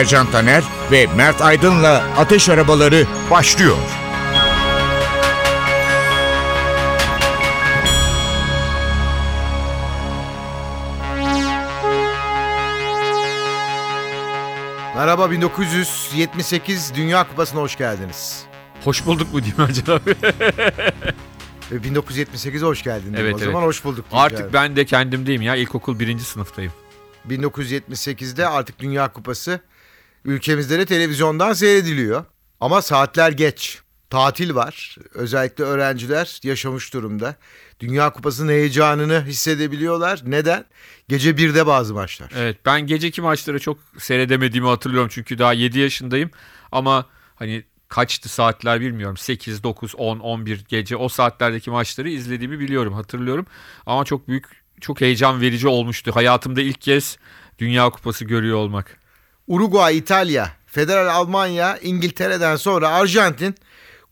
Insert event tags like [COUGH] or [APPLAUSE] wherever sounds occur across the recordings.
Ercan Taner ve Mert Aydın'la Ateş Arabaları başlıyor. Merhaba 1978 Dünya Kupası'na hoş geldiniz. Hoş bulduk mu diyeyim Ercan abi? Ve 1978'e hoş geldin. Evet, o evet. zaman hoş bulduk. diyeyim Artık yani. ben de kendimdeyim ya. İlkokul birinci sınıftayım. 1978'de artık Dünya Kupası ülkemizde de televizyondan seyrediliyor. Ama saatler geç. Tatil var. Özellikle öğrenciler yaşamış durumda. Dünya Kupası'nın heyecanını hissedebiliyorlar. Neden? Gece birde bazı maçlar. Evet ben geceki maçları çok seyredemediğimi hatırlıyorum. Çünkü daha 7 yaşındayım. Ama hani kaçtı saatler bilmiyorum. 8, 9, 10, 11 gece o saatlerdeki maçları izlediğimi biliyorum hatırlıyorum. Ama çok büyük çok heyecan verici olmuştu. Hayatımda ilk kez Dünya Kupası görüyor olmak. Uruguay, İtalya, Federal Almanya, İngiltere'den sonra Arjantin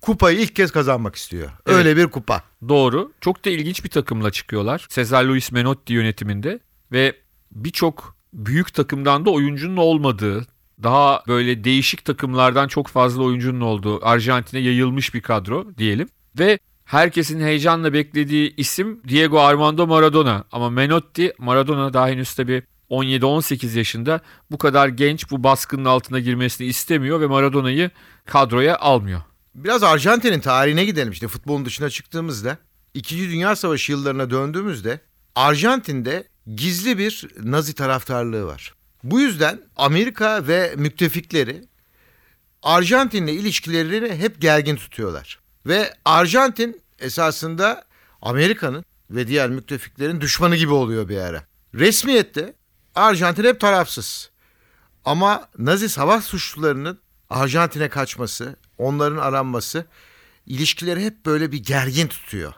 kupayı ilk kez kazanmak istiyor. Öyle bir kupa. Doğru. Çok da ilginç bir takımla çıkıyorlar. Cesar Luis Menotti yönetiminde ve birçok büyük takımdan da oyuncunun olmadığı, daha böyle değişik takımlardan çok fazla oyuncunun olduğu Arjantin'e yayılmış bir kadro diyelim. Ve herkesin heyecanla beklediği isim Diego Armando Maradona. Ama Menotti, Maradona daha henüz tabii 17-18 yaşında bu kadar genç bu baskının altına girmesini istemiyor ve Maradona'yı kadroya almıyor. Biraz Arjantin'in tarihine gidelim işte futbolun dışına çıktığımızda. İkinci Dünya Savaşı yıllarına döndüğümüzde Arjantin'de gizli bir Nazi taraftarlığı var. Bu yüzden Amerika ve müttefikleri Arjantin'le ilişkilerini hep gergin tutuyorlar. Ve Arjantin esasında Amerika'nın ve diğer müttefiklerin düşmanı gibi oluyor bir ara. Resmiyette Arjantin hep tarafsız. Ama Nazi savaş suçlularının Arjantin'e kaçması, onların aranması ilişkileri hep böyle bir gergin tutuyor.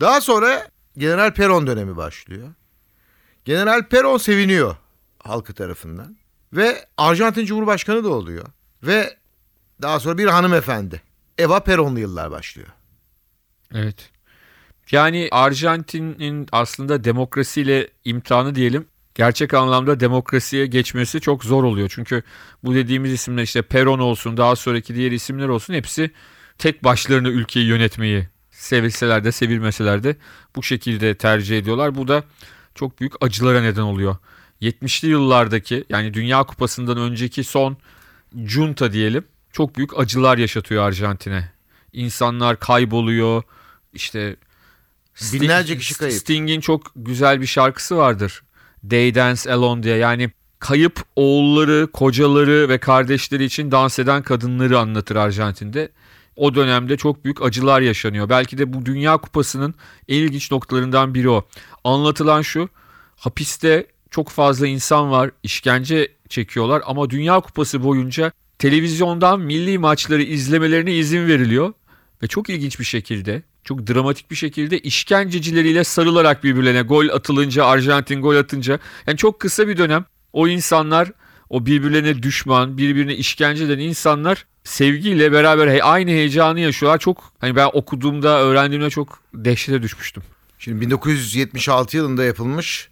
Daha sonra General Peron dönemi başlıyor. General Peron seviniyor halkı tarafından ve Arjantin Cumhurbaşkanı da oluyor. Ve daha sonra bir hanımefendi Eva Peronlu yıllar başlıyor. Evet. Yani Arjantin'in aslında demokrasiyle imtihanı diyelim gerçek anlamda demokrasiye geçmesi çok zor oluyor. Çünkü bu dediğimiz isimler işte Peron olsun daha sonraki diğer isimler olsun hepsi tek başlarına ülkeyi yönetmeyi sevilseler de sevilmeseler de bu şekilde tercih ediyorlar. Bu da çok büyük acılara neden oluyor. 70'li yıllardaki yani Dünya Kupası'ndan önceki son junta diyelim çok büyük acılar yaşatıyor Arjantin'e. İnsanlar kayboluyor işte Sting- Binlerce kişi kayıp. Sting'in çok güzel bir şarkısı vardır. They Dance Alone diye. Yani kayıp oğulları, kocaları ve kardeşleri için dans eden kadınları anlatır Arjantin'de. O dönemde çok büyük acılar yaşanıyor. Belki de bu Dünya Kupası'nın en ilginç noktalarından biri o. Anlatılan şu. Hapiste çok fazla insan var. işkence çekiyorlar ama Dünya Kupası boyunca televizyondan milli maçları izlemelerine izin veriliyor. Ve çok ilginç bir şekilde, çok dramatik bir şekilde işkencecileriyle sarılarak birbirlerine gol atılınca, Arjantin gol atınca. Yani çok kısa bir dönem o insanlar, o birbirlerine düşman, birbirine işkence eden insanlar sevgiyle beraber aynı heyecanı yaşıyorlar. Çok hani ben okuduğumda, öğrendiğimde çok dehşete düşmüştüm. Şimdi 1976 yılında yapılmış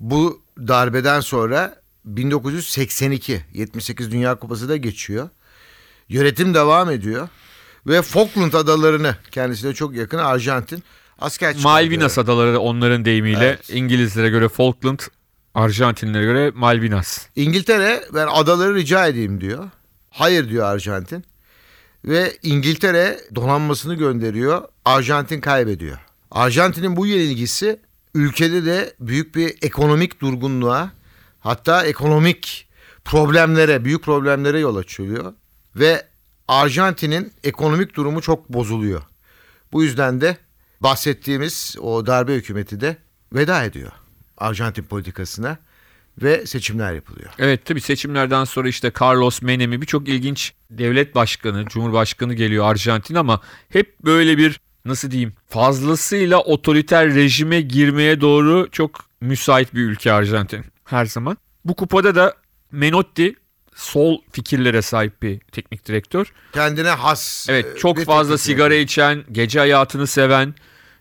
bu darbeden sonra 1982 78 Dünya Kupası da geçiyor. Yönetim devam ediyor ve Falkland adalarını kendisine çok yakın Arjantin asker. Malvinas adaları onların deyimiyle Evet. İngilizlere göre Falkland, Arjantinlere göre Malvinas. İngiltere ben adaları rica edeyim diyor. Hayır diyor Arjantin. Ve İngiltere donanmasını gönderiyor. Arjantin kaybediyor. Arjantin'in bu yenilgisi ülkede de büyük bir ekonomik durgunluğa hatta ekonomik problemlere, büyük problemlere yol açıyor. Ve Arjantin'in ekonomik durumu çok bozuluyor. Bu yüzden de bahsettiğimiz o darbe hükümeti de veda ediyor Arjantin politikasına ve seçimler yapılıyor. Evet tabii seçimlerden sonra işte Carlos Menem'i birçok ilginç devlet başkanı, cumhurbaşkanı geliyor Arjantin ama hep böyle bir nasıl diyeyim fazlasıyla otoriter rejime girmeye doğru çok müsait bir ülke Arjantin her zaman. Bu kupada da Menotti sol fikirlere sahip bir teknik direktör. Kendine has. Evet e, çok fazla sigara direktör. içen, gece hayatını seven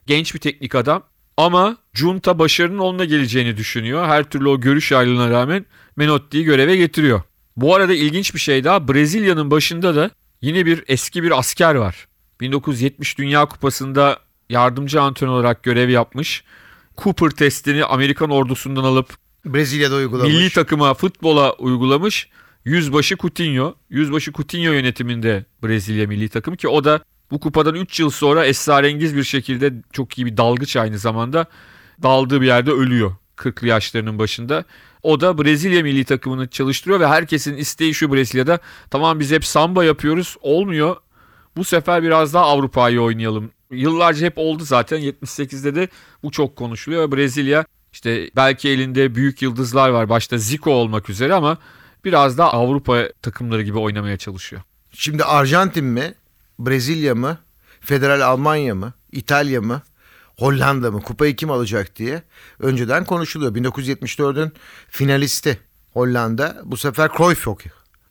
genç bir teknik adam. Ama junta başarının onunla geleceğini düşünüyor. Her türlü o görüş ayrılığına rağmen Menotti'yi göreve getiriyor. Bu arada ilginç bir şey daha Brezilya'nın başında da yine bir eski bir asker var. 1970 Dünya Kupası'nda yardımcı antrenör olarak görev yapmış. Cooper testini Amerikan ordusundan alıp Brezilya'da uygulamış. milli takıma futbola uygulamış. Yüzbaşı Coutinho. Yüzbaşı Coutinho yönetiminde Brezilya milli takımı ki o da bu kupadan 3 yıl sonra esrarengiz bir şekilde çok iyi bir dalgıç aynı zamanda daldığı bir yerde ölüyor 40'lı yaşlarının başında. O da Brezilya milli takımını çalıştırıyor ve herkesin isteği şu Brezilya'da tamam biz hep samba yapıyoruz olmuyor. Bu sefer biraz daha Avrupa'yı oynayalım. Yıllarca hep oldu zaten 78'de de bu çok konuşuluyor Brezilya işte belki elinde büyük yıldızlar var başta Zico olmak üzere ama biraz daha Avrupa takımları gibi oynamaya çalışıyor. Şimdi Arjantin mi? Brezilya mı? Federal Almanya mı? İtalya mı? Hollanda mı? Kupayı kim alacak diye önceden konuşuluyor. 1974'ün finalisti Hollanda. Bu sefer Cruyff yok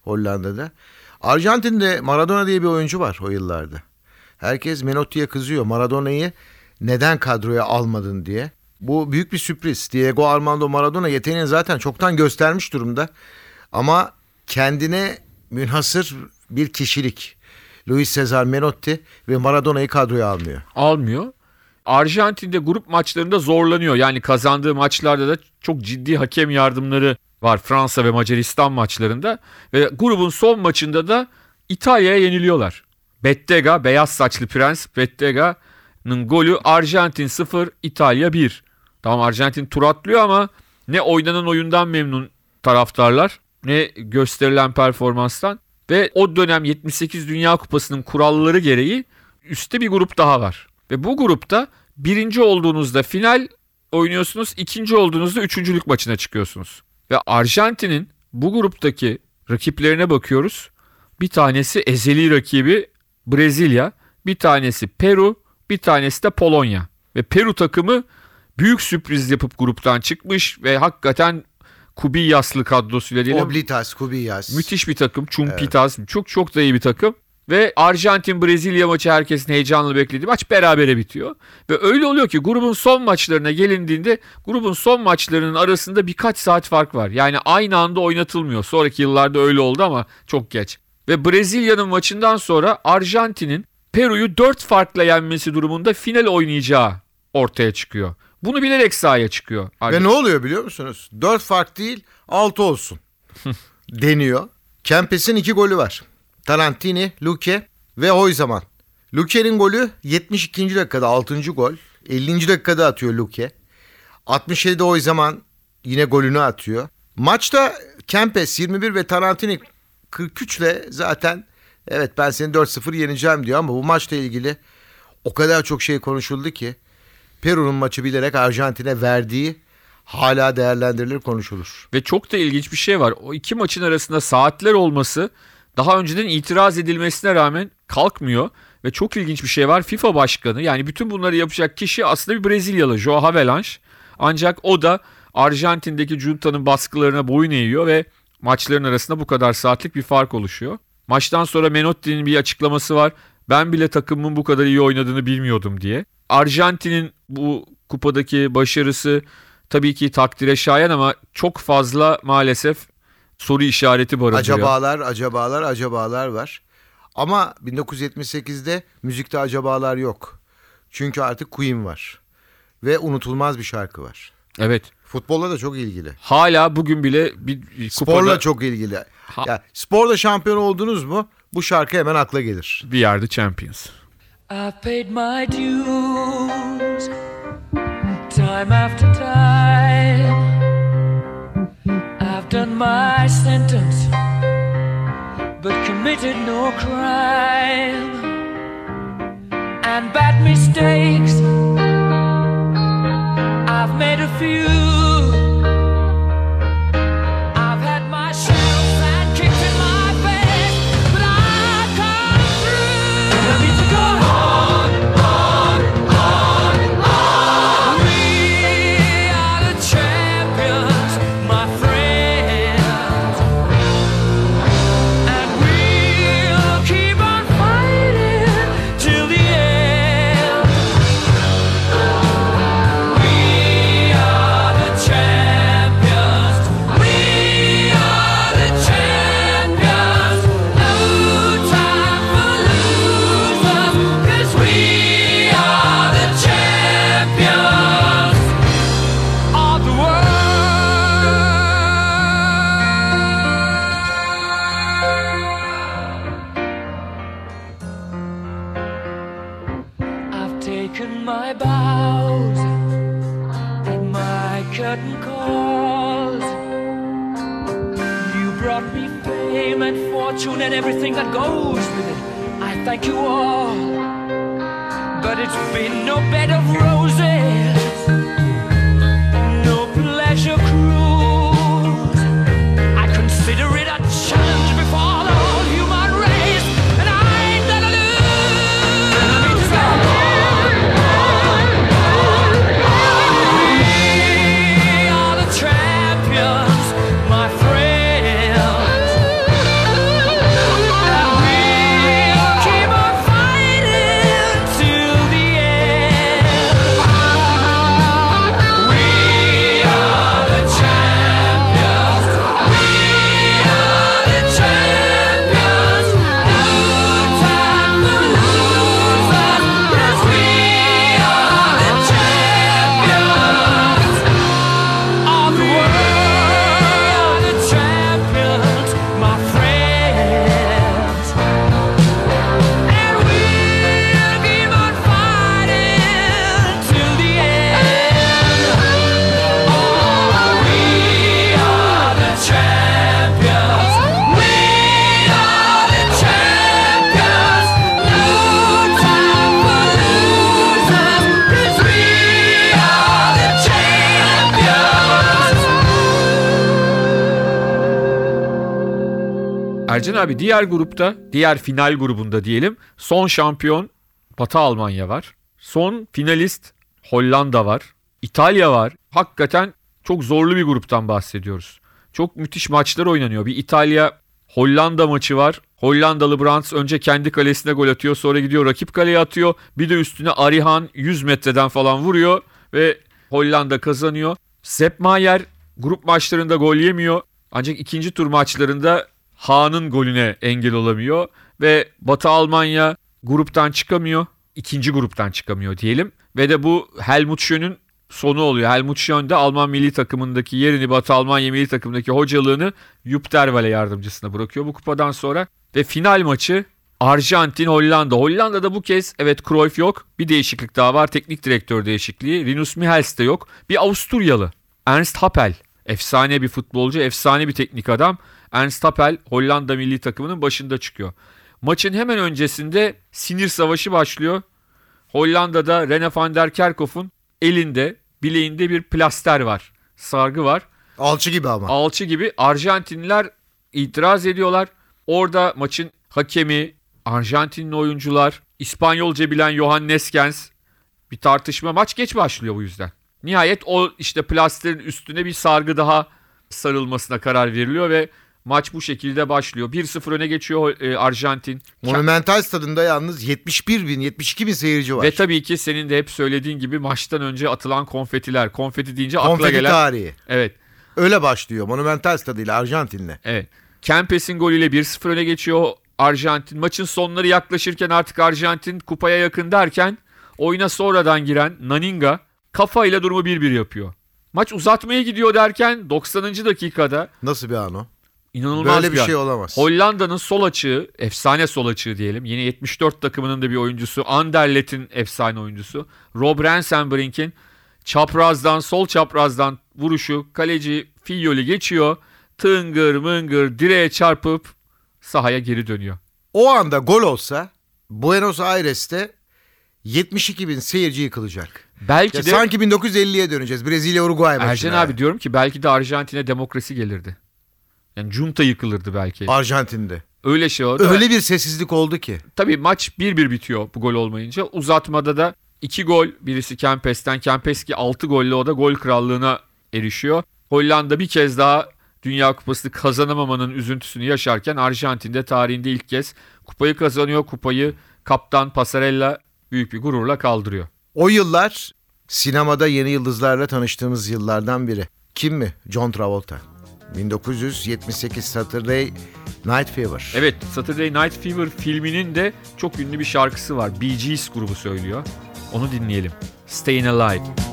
Hollanda'da. Arjantin'de Maradona diye bir oyuncu var o yıllarda. Herkes Menotti'ye kızıyor. Maradona'yı neden kadroya almadın diye. Bu büyük bir sürpriz. Diego Armando Maradona yeteneğini zaten çoktan göstermiş durumda. Ama kendine münhasır bir kişilik. Luis Cesar Menotti ve Maradona'yı kadroya almıyor. Almıyor. Arjantin'de grup maçlarında zorlanıyor. Yani kazandığı maçlarda da çok ciddi hakem yardımları var Fransa ve Macaristan maçlarında. Ve grubun son maçında da İtalya'ya yeniliyorlar. Bettega, beyaz saçlı prens Bettega'nın golü Arjantin 0, İtalya 1. Tamam Arjantin tur atlıyor ama ne oynanan oyundan memnun taraftarlar ne gösterilen performanstan. Ve o dönem 78 Dünya Kupası'nın kuralları gereği üstte bir grup daha var. Ve bu grupta birinci olduğunuzda final oynuyorsunuz, ikinci olduğunuzda üçüncülük maçına çıkıyorsunuz. Ve Arjantin'in bu gruptaki rakiplerine bakıyoruz. Bir tanesi ezeli rakibi Brezilya, bir tanesi Peru, bir tanesi de Polonya. Ve Peru takımı büyük sürpriz yapıp gruptan çıkmış ve hakikaten Kubiyaslı kadrosuyla diyelim. Oblitas, Kubillas. Müthiş bir takım. Çumpitas. Çok çok da iyi bir takım. Ve Arjantin Brezilya maçı herkesin heyecanla beklediği maç berabere bitiyor. Ve öyle oluyor ki grubun son maçlarına gelindiğinde grubun son maçlarının arasında birkaç saat fark var. Yani aynı anda oynatılmıyor. Sonraki yıllarda öyle oldu ama çok geç. Ve Brezilya'nın maçından sonra Arjantin'in Peru'yu 4 farkla yenmesi durumunda final oynayacağı ortaya çıkıyor. Bunu bilerek sahaya çıkıyor. Ve ne oluyor biliyor musunuz? 4 fark değil 6 olsun [LAUGHS] deniyor. Kempes'in 2 golü var. Tarantini, Luque ve Hoyzaman. Luque'nin golü 72. dakikada 6. gol. 50. dakikada atıyor Luque. 67'de Hoyzaman yine golünü atıyor. Maçta Kempes 21 ve Tarantini 43 ile zaten evet ben seni 4-0 yeneceğim diyor ama bu maçla ilgili o kadar çok şey konuşuldu ki Peru'nun maçı bilerek Arjantin'e verdiği hala değerlendirilir konuşulur. Ve çok da ilginç bir şey var. O iki maçın arasında saatler olması daha önceden itiraz edilmesine rağmen kalkmıyor. Ve çok ilginç bir şey var. FIFA başkanı yani bütün bunları yapacak kişi aslında bir Brezilyalı Joao Havelange. Ancak o da Arjantin'deki junta'nın baskılarına boyun eğiyor ve maçların arasında bu kadar saatlik bir fark oluşuyor. Maçtan sonra Menotti'nin bir açıklaması var. Ben bile takımımın bu kadar iyi oynadığını bilmiyordum diye. Arjantin'in bu kupadaki başarısı tabii ki takdire şayan ama çok fazla maalesef soru işareti barındırıyor. Acabalar, acabalar, acabalar var. Ama 1978'de müzikte acabalar yok. Çünkü artık Queen var. Ve unutulmaz bir şarkı var. Evet. Futbolla da çok ilgili. Hala bugün bile bir kupada Sporla çok ilgili. Ha- Ya, sporda şampiyon oldunuz mu bu şarkı hemen akla gelir. bir yerde champions. I've paid my dues time after time. I've done my sentence, but committed no crime. And bad mistakes, I've made a few. Ercan abi diğer grupta, diğer final grubunda diyelim son şampiyon Batı Almanya var. Son finalist Hollanda var. İtalya var. Hakikaten çok zorlu bir gruptan bahsediyoruz. Çok müthiş maçlar oynanıyor. Bir İtalya Hollanda maçı var. Hollandalı Brands önce kendi kalesine gol atıyor. Sonra gidiyor rakip kaleye atıyor. Bir de üstüne Arihan 100 metreden falan vuruyor. Ve Hollanda kazanıyor. Sepp Maier grup maçlarında gol yemiyor. Ancak ikinci tur maçlarında Haan'ın golüne engel olamıyor. Ve Batı Almanya gruptan çıkamıyor. İkinci gruptan çıkamıyor diyelim. Ve de bu Helmut Schön'ün sonu oluyor. Helmut Schön de Alman milli takımındaki yerini Batı Almanya milli takımındaki hocalığını Jupp Derwal'e yardımcısına bırakıyor bu kupadan sonra. Ve final maçı Arjantin Hollanda. Hollanda'da bu kez evet Cruyff yok. Bir değişiklik daha var. Teknik direktör değişikliği. Rinus Michels de yok. Bir Avusturyalı. Ernst Happel. Efsane bir futbolcu, efsane bir teknik adam. Ernst Happel Hollanda milli takımının başında çıkıyor. Maçın hemen öncesinde sinir savaşı başlıyor. Hollanda'da Rene van der Kerkhof'un elinde, bileğinde bir plaster var. Sargı var. Alçı gibi ama. Alçı gibi Arjantinliler itiraz ediyorlar. Orada maçın hakemi, Arjantinli oyuncular, İspanyolca bilen Johan Neskens bir tartışma. Maç geç başlıyor bu yüzden. Nihayet o işte plasterin üstüne bir sargı daha sarılmasına karar veriliyor ve maç bu şekilde başlıyor. 1-0 öne geçiyor e, Arjantin. Monumental stadında yalnız 71 bin, 72 bin seyirci var. Ve tabii ki senin de hep söylediğin gibi maçtan önce atılan konfetiler. Konfeti deyince akla Konfeti gelen. tarihi. Evet. Öyle başlıyor Monumental stadıyla Arjantin'le. Evet. Kempes'in golüyle 1-0 öne geçiyor Arjantin. Maçın sonları yaklaşırken artık Arjantin kupaya yakın derken oyuna sonradan giren Naninga kafayla durumu 1-1 yapıyor. Maç uzatmaya gidiyor derken 90. dakikada Nasıl bir an o? İnanılmaz Böyle bir an. şey olamaz. Hollanda'nın sol açığı, efsane sol açığı diyelim. Yine 74 takımının da bir oyuncusu. Anderlet'in efsane oyuncusu. Rob Rensenbrink'in çaprazdan, sol çaprazdan vuruşu. Kaleci Fiyoli geçiyor. Tıngır mıngır direğe çarpıp sahaya geri dönüyor. O anda gol olsa Buenos Aires'te 72 bin seyirci yıkılacak. Belki Ya de sanki 1950'ye döneceğiz. Brezilya Uruguay maçına. Ercan abi diyorum ki belki de Arjantin'e demokrasi gelirdi. Yani junta yıkılırdı belki. Arjantin'de. Öyle şey oldu. Öyle bir sessizlik oldu ki. Tabii maç 1-1 bitiyor bu gol olmayınca. Uzatmada da 2 gol birisi Kempes'ten. Kempes ki 6 golle o da gol krallığına erişiyor. Hollanda bir kez daha Dünya Kupası'nı kazanamamanın üzüntüsünü yaşarken Arjantin'de tarihinde ilk kez kupayı kazanıyor. Kupayı kaptan Passarella büyük bir gururla kaldırıyor. O yıllar sinemada yeni yıldızlarla tanıştığımız yıllardan biri. Kim mi? John Travolta. 1978 Saturday Night Fever. Evet Saturday Night Fever filminin de çok ünlü bir şarkısı var. Bee Gees grubu söylüyor. Onu dinleyelim. Staying Alive.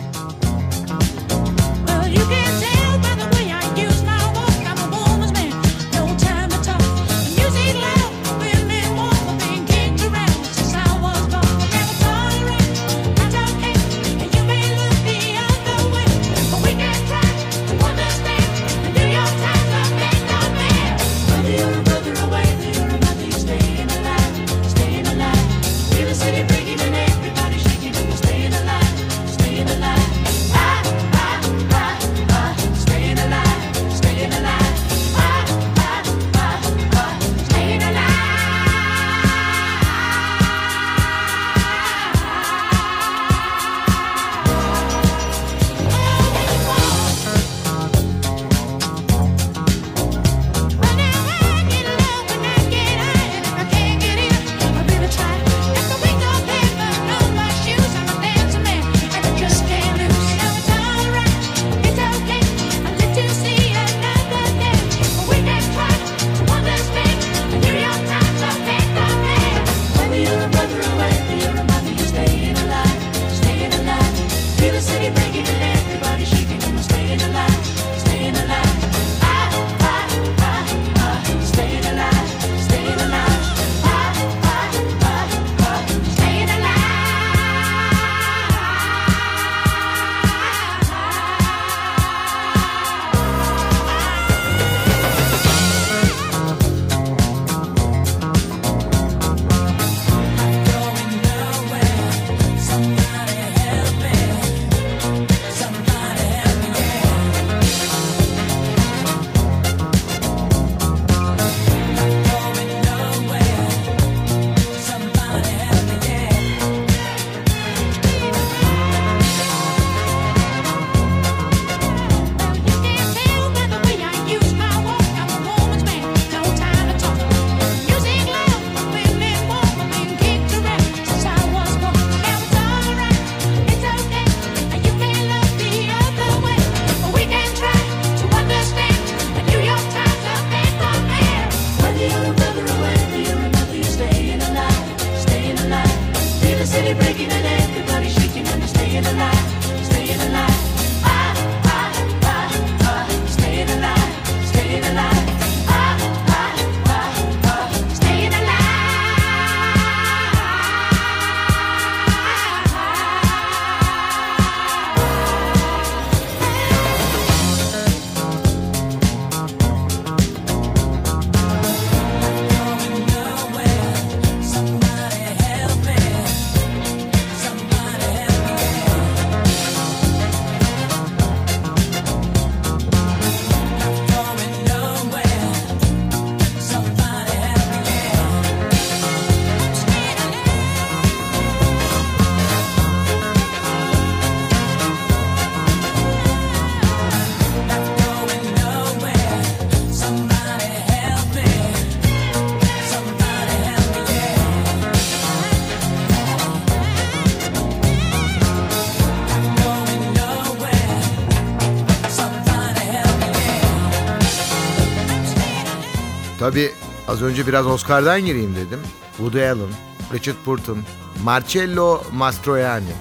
Az önce biraz Oscar'dan gireyim dedim. Woody Allen, Richard Burton, Marcello Mastroianni.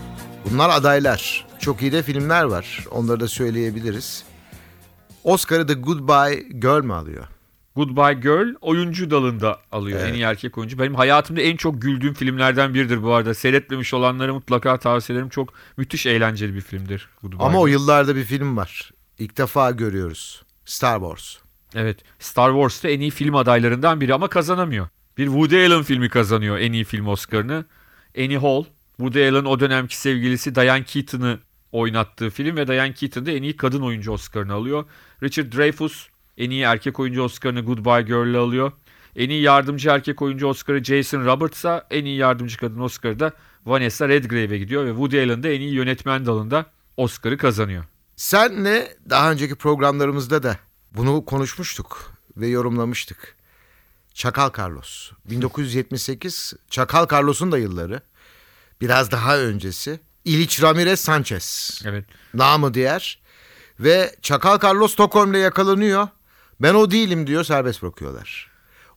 Bunlar adaylar. Çok iyi de filmler var. Onları da söyleyebiliriz. Oscar'ı The Goodbye Girl mü alıyor? Goodbye Girl oyuncu dalında alıyor Evet. en iyi erkek oyuncu. Benim hayatımda en çok güldüğüm filmlerden biridir bu arada. Seyretmemiş olanlara mutlaka tavsiye ederim. Çok müthiş eğlenceli bir filmdir Goodbye Ama o Girl. yıllarda bir film var. İlk defa görüyoruz. Star Wars. Evet. Star Wars'ta en iyi film adaylarından biri ama kazanamıyor. Bir Woody Allen filmi kazanıyor en iyi film Oscar'ını. Annie Hall, Woody Allen o dönemki sevgilisi Diane Keaton'ı oynattığı film ve Diane Keaton da en iyi kadın oyuncu Oscar'ını alıyor. Richard Dreyfuss en iyi erkek oyuncu Oscar'ını Goodbye Girl'le alıyor. En iyi yardımcı erkek oyuncu Oscar'ı Jason Roberts'a, en iyi yardımcı kadın Oscar'ı da Vanessa Redgrave'e gidiyor ve Woody Allen da en iyi yönetmen dalında Oscar'ı kazanıyor. Senle daha önceki programlarımızda da bunu konuşmuştuk ve yorumlamıştık. Çakal Carlos. 1978 Çakal Carlos'un da yılları. Biraz daha öncesi. İliç Ramirez Sanchez. Evet. Namı diğer. Ve Çakal Carlos Stockholm'da yakalanıyor. Ben o değilim diyor serbest bırakıyorlar.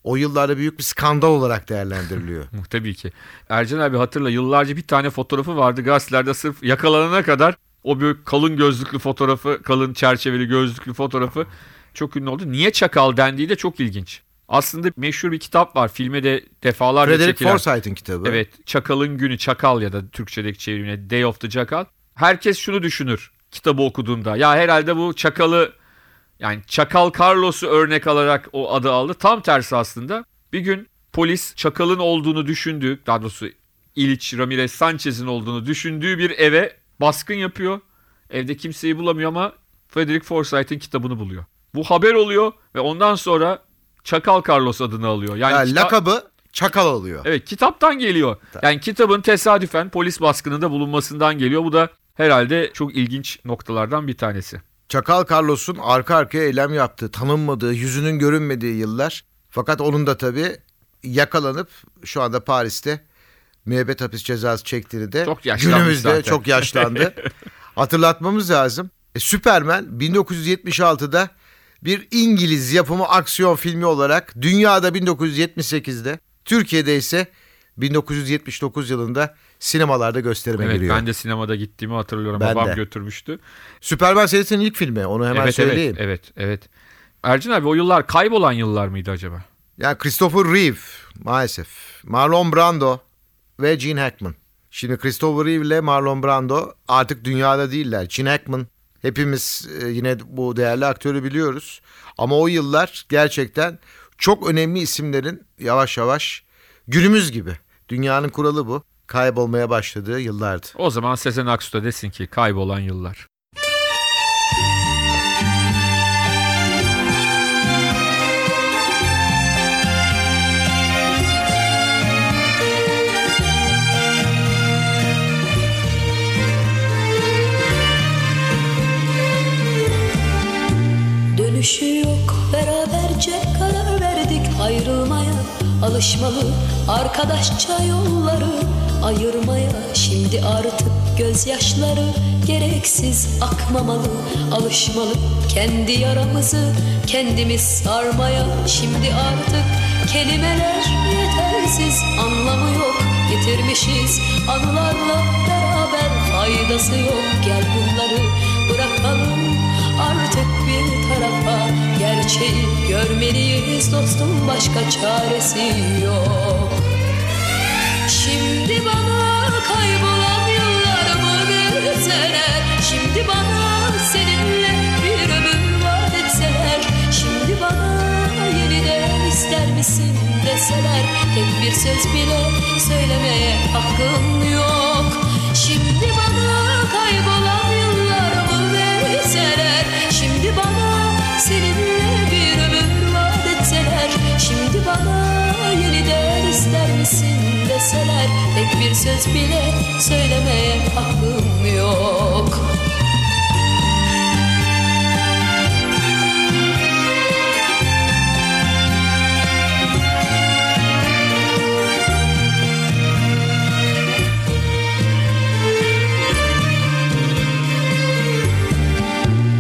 O yıllarda büyük bir skandal olarak değerlendiriliyor. [LAUGHS] Tabii ki. Ercan abi hatırla yıllarca bir tane fotoğrafı vardı gazetelerde sırf yakalanana kadar o bir kalın gözlüklü fotoğrafı, kalın çerçeveli gözlüklü fotoğrafı çok ünlü oldu. Niye çakal dendiği de çok ilginç. Aslında meşhur bir kitap var. Filme de defalarca Frederick çekilen. Forsyth'in kitabı. Evet. Çakalın Günü Çakal ya da Türkçedeki çevirine Day of the Çakal. Herkes şunu düşünür kitabı okuduğunda. Ya herhalde bu çakalı yani Çakal Carlos'u örnek alarak o adı aldı. Tam tersi aslında. Bir gün polis Çakal'ın olduğunu düşündüğü, daha doğrusu İliç Ramirez Sanchez'in olduğunu düşündüğü bir eve baskın yapıyor. Evde kimseyi bulamıyor ama Frederick Forsyth'in kitabını buluyor. Bu haber oluyor ve ondan sonra Çakal Carlos adını alıyor. Yani Ya, kita- lakabı Çakal oluyor. Evet kitaptan geliyor. Yani kitabın tesadüfen polis baskınında bulunmasından geliyor. Bu da herhalde çok ilginç noktalardan bir tanesi. Çakal Carlos'un arka arkaya eylem yaptığı, tanınmadığı, yüzünün görünmediği yıllar. Fakat onun da tabii yakalanıp şu anda Paris'te müebbet hapis cezası çektiğini de Çok günümüzde zaten. çok yaşlandı. [LAUGHS] Hatırlatmamız lazım. E, Superman 1976'da bir İngiliz yapımı aksiyon filmi olarak dünyada 1978'de, Türkiye'de ise 1979 yılında sinemalarda gösterime Evet giriyor. ben de sinemada gittiğimi hatırlıyorum. Ben Babam de. götürmüştü. Superman serisinin ilk filmi onu hemen evet, söyleyeyim. evet evet evet. Ercan abi o yıllar kaybolan yıllar mıydı acaba? Yani Christopher Reeve maalesef. Marlon Brando ve Gene Hackman. Şimdi Christopher Reeve ile Marlon Brando artık dünyada değiller. Gene Hackman hepimiz e, yine bu değerli aktörü biliyoruz. Ama o yıllar gerçekten çok önemli isimlerin yavaş yavaş günümüz gibi. Dünyanın kuralı bu. Kaybolmaya başladığı yıllardı. O zaman Sezen Aksu da desin ki kaybolan yıllar. Dönüşü yok. Beraberce karar verdik ayrılmaya. Alışmalı arkadaşça yolları ayırmaya. Şimdi artık gözyaşları gereksiz akmamalı. Alışmalı kendi yaramızı kendimiz sarmaya. Şimdi artık kelimeler yetersiz anlamı yok. Yitirmişiz anılarla beraber faydası yok. Gel bunları bırakalım Gerçeği görmeliyiz dostum başka çaresi yok. Şimdi bana kaybolan yıllarımı verseler Şimdi bana seninle bir ömür vaat etseler? Şimdi bana yeniden ister misin deseler? Tek bir söz bile söylemeye hakkım yok. Şimdi bana misin deseler Tek bir söz bile söylemeye hakkım yok.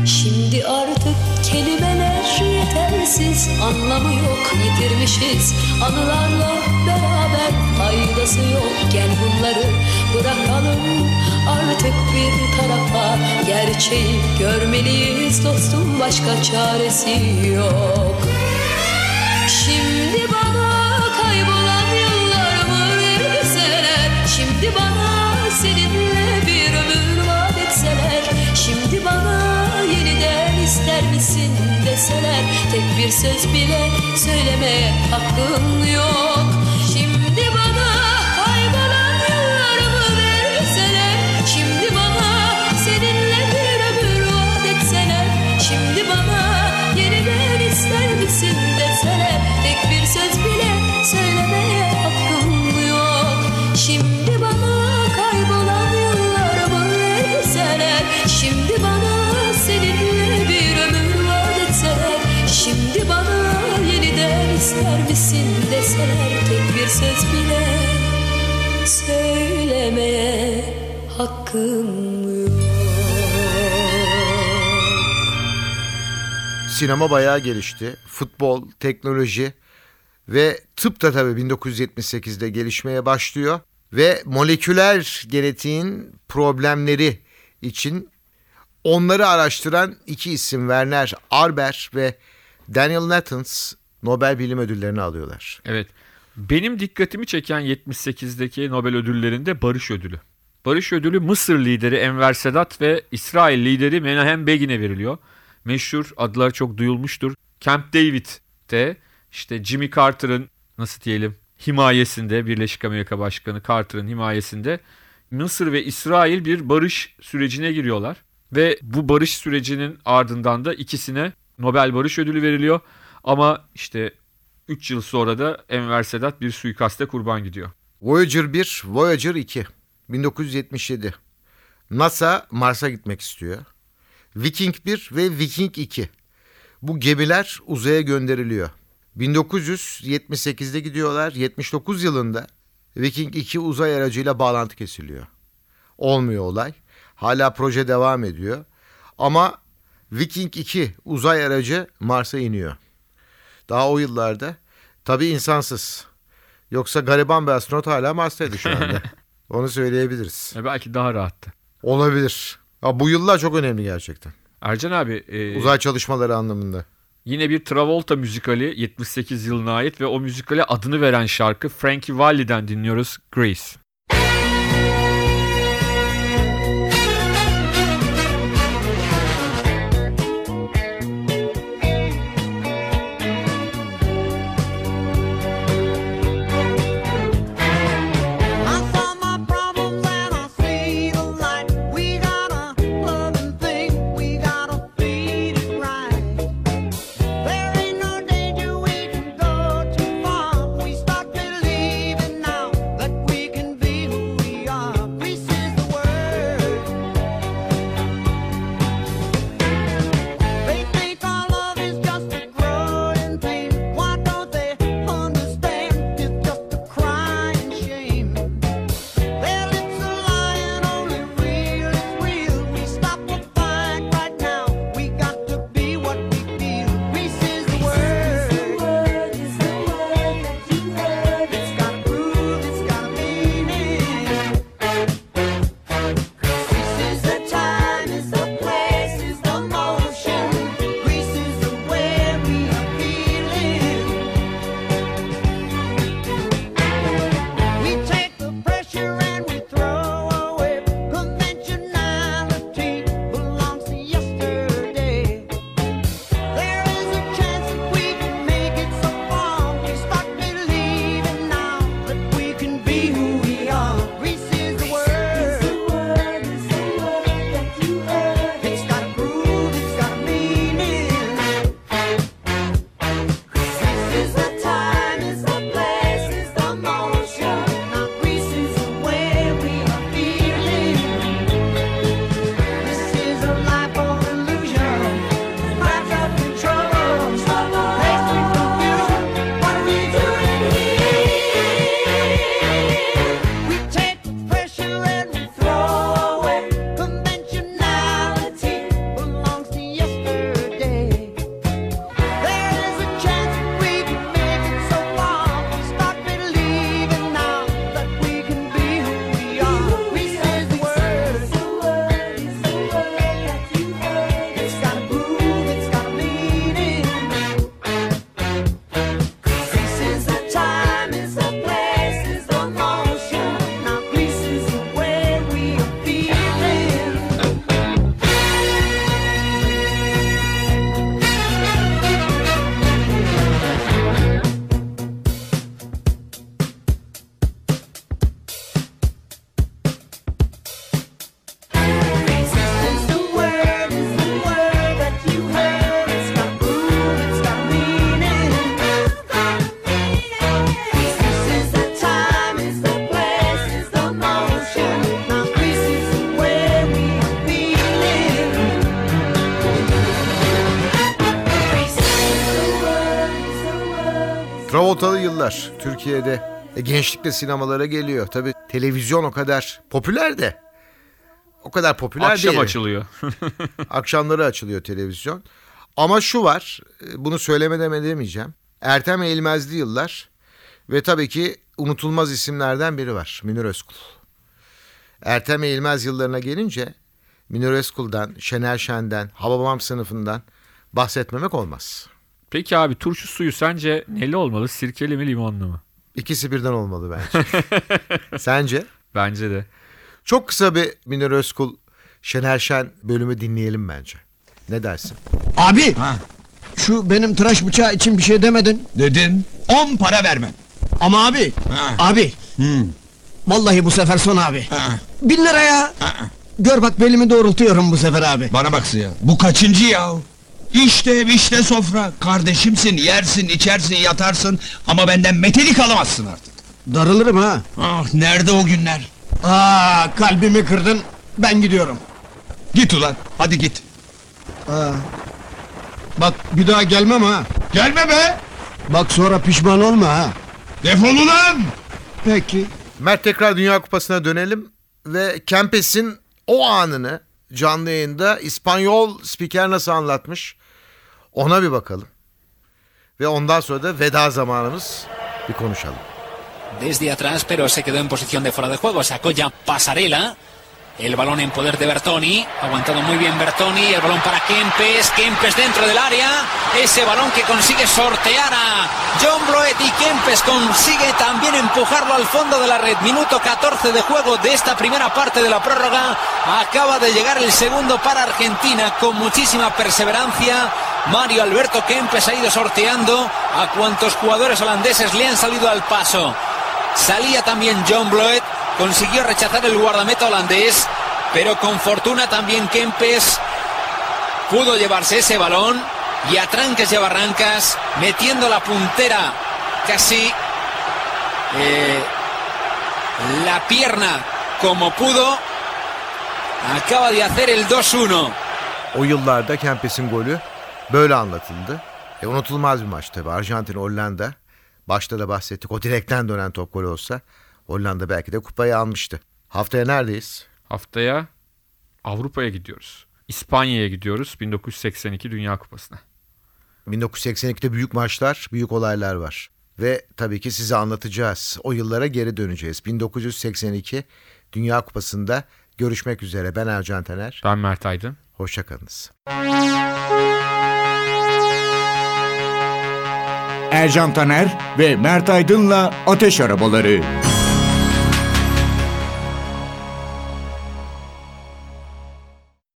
Şimdi artık kelimeler yetersiz anlamı yok yitirmişiz Anılarla faydası yok Gel bunları bırakalım? Artık bir tarafa Gerçeği görmeliyiz. Dostum başka çaresi yok. Şimdi bana kaybolan yıllarımı verseler Şimdi bana seninle bir ömür vaat etseler? Şimdi bana yeniden ister misin deseler? Tek bir söz bile söylemeye hakkım yok deseler Tek bir söz bile söylemeye hakkım yok Sinema bayağı gelişti. Futbol, teknoloji ve tıp da tabii 1978'de gelişmeye başlıyor. Ve moleküler genetiğin problemleri için onları araştıran iki isim Werner Arber ve Daniel Nathans Nobel Bilim Ödülleri'ni alıyorlar. Evet. Benim dikkatimi çeken 78'deki Nobel ödüllerinde Barış Ödülü. Barış Ödülü Mısır lideri Enver Sedat ve İsrail lideri Menahem Begin'e veriliyor. Meşhur adlar çok duyulmuştur. Camp David'de işte Jimmy Carter'ın nasıl diyelim himayesinde Birleşik Amerika Başkanı Carter'ın himayesinde Mısır ve İsrail bir barış sürecine giriyorlar. Ve bu barış sürecinin ardından da ikisine Nobel Barış Ödülü veriliyor. Ama işte 3 yıl sonra da Enver Sedat bir suikaste kurban gidiyor. Voyager 1, Voyager 2. 1977. NASA Mars'a gitmek istiyor. Viking 1 ve Viking 2. Bu gemiler uzaya gönderiliyor. 1978'de gidiyorlar. 79 yılında Viking 2 uzay aracıyla bağlantı kesiliyor. Olmuyor olay. Hala proje devam ediyor. Ama Viking 2 uzay aracı Mars'a iniyor. Daha o yıllarda tabii insansız. Yoksa gariban bir astronot hala Mars'taydı şu anda. [LAUGHS] Onu söyleyebiliriz. E belki daha rahattı. Olabilir. Ya bu yıllar çok önemli gerçekten. Ercan abi e, Uzay çalışmaları anlamında. yine bir Travolta müzikali 78 yılına ait ve o müzikale adını veren şarkı Frankie Valli'den dinliyoruz Grace. Yıllar Türkiye'de e, gençlikle sinemalara geliyor. Tabi televizyon o kadar popüler de. O kadar popüler Akşam değil. açılıyor. [LAUGHS] Akşamları açılıyor televizyon. Ama şu var, e, bunu söylemeden edemeyeceğim. Ertem Eğilmezli yıllar ve tabii ki unutulmaz isimlerden biri var. Münir Özkul. Ertem Eğilmez yıllarına gelince Münir Özkul'dan, Şener Şen'den, Hababam sınıfından bahsetmemek olmaz. Peki abi turşu suyu sence neli olmalı? Sirkeli mi limonlu mu? İkisi birden olmalı bence. [LAUGHS] Sence? Bence de. Çok kısa bir Münir Özkul, Şener Şen bölümü dinleyelim bence. Ne dersin? Abi şu benim tıraş bıçağı için bir şey demedin. Dedim 10 para vermem. Ama abi. Ha. Abi. Vallahi bu sefer son abi. Ha. Bin lira ya. Gör bak belimi doğrultuyorum bu sefer abi. Bana bak ya. Bu kaçıncı ya? İşte ev işte sofra. Kardeşimsin yersin içersin yatarsın. Ama benden metelik alamazsın artık. Darılırım ha. Ah nerede o günler? Aa kalbimi kırdın. Ben gidiyorum. Git ulan hadi git. Aa. Bak bir daha gelmem ha. Gelme be. Bak sonra pişman olma ha. Defol ulan. Peki. Mert tekrar Dünya Kupası'na dönelim ve Kempes'in o anını canlı yayında İspanyol spiker nasıl anlatmış ona bir bakalım. Ve ondan sonra da veda zamanımız bir konuşalım. desde atrás, pero se quedó en posición de fuera de juego. Sacó ya Pasarela. El balón en poder de Bertoni. Aguantado muy bien Bertoni. El balón para Kempes. Kempes dentro del área. Ese balón que consigue sortear a John Bloet y Kempes consigue también empujarlo al fondo de la red. Minuto 14 de juego de esta primera parte de la prórroga. Acaba de llegar el segundo para Argentina con muchísima perseverancia. Mario Alberto Kempes ha ido sorteando a cuantos jugadores holandeses le han salido al paso. Salía también John Bloet, consiguió rechazar el guardameta holandés, pero con fortuna también Kempes pudo llevarse ese balón y a tranques y a barrancas, metiendo la puntera casi eh, la pierna como pudo, acaba de hacer el 2-1. O yıllarda Kempes'in golü böyle anlatıldı. E, unutulmaz bir maç tabii. Arjantin, Hollanda. Başta da bahsettik. O direkten dönen top gol olsa Hollanda belki de kupayı almıştı. Haftaya neredeyiz? Haftaya Avrupa'ya gidiyoruz. İspanya'ya gidiyoruz 1982 Dünya Kupası'na. 1982'de büyük maçlar, büyük olaylar var. Ve tabii ki size anlatacağız. O yıllara geri döneceğiz. 1982 Dünya Kupası'nda görüşmek üzere. Ben Ercan Taner. Ben Mert Aydın. Hoşçakalınız. Ercan Taner ve Mert Aydın'la Ateş Arabaları.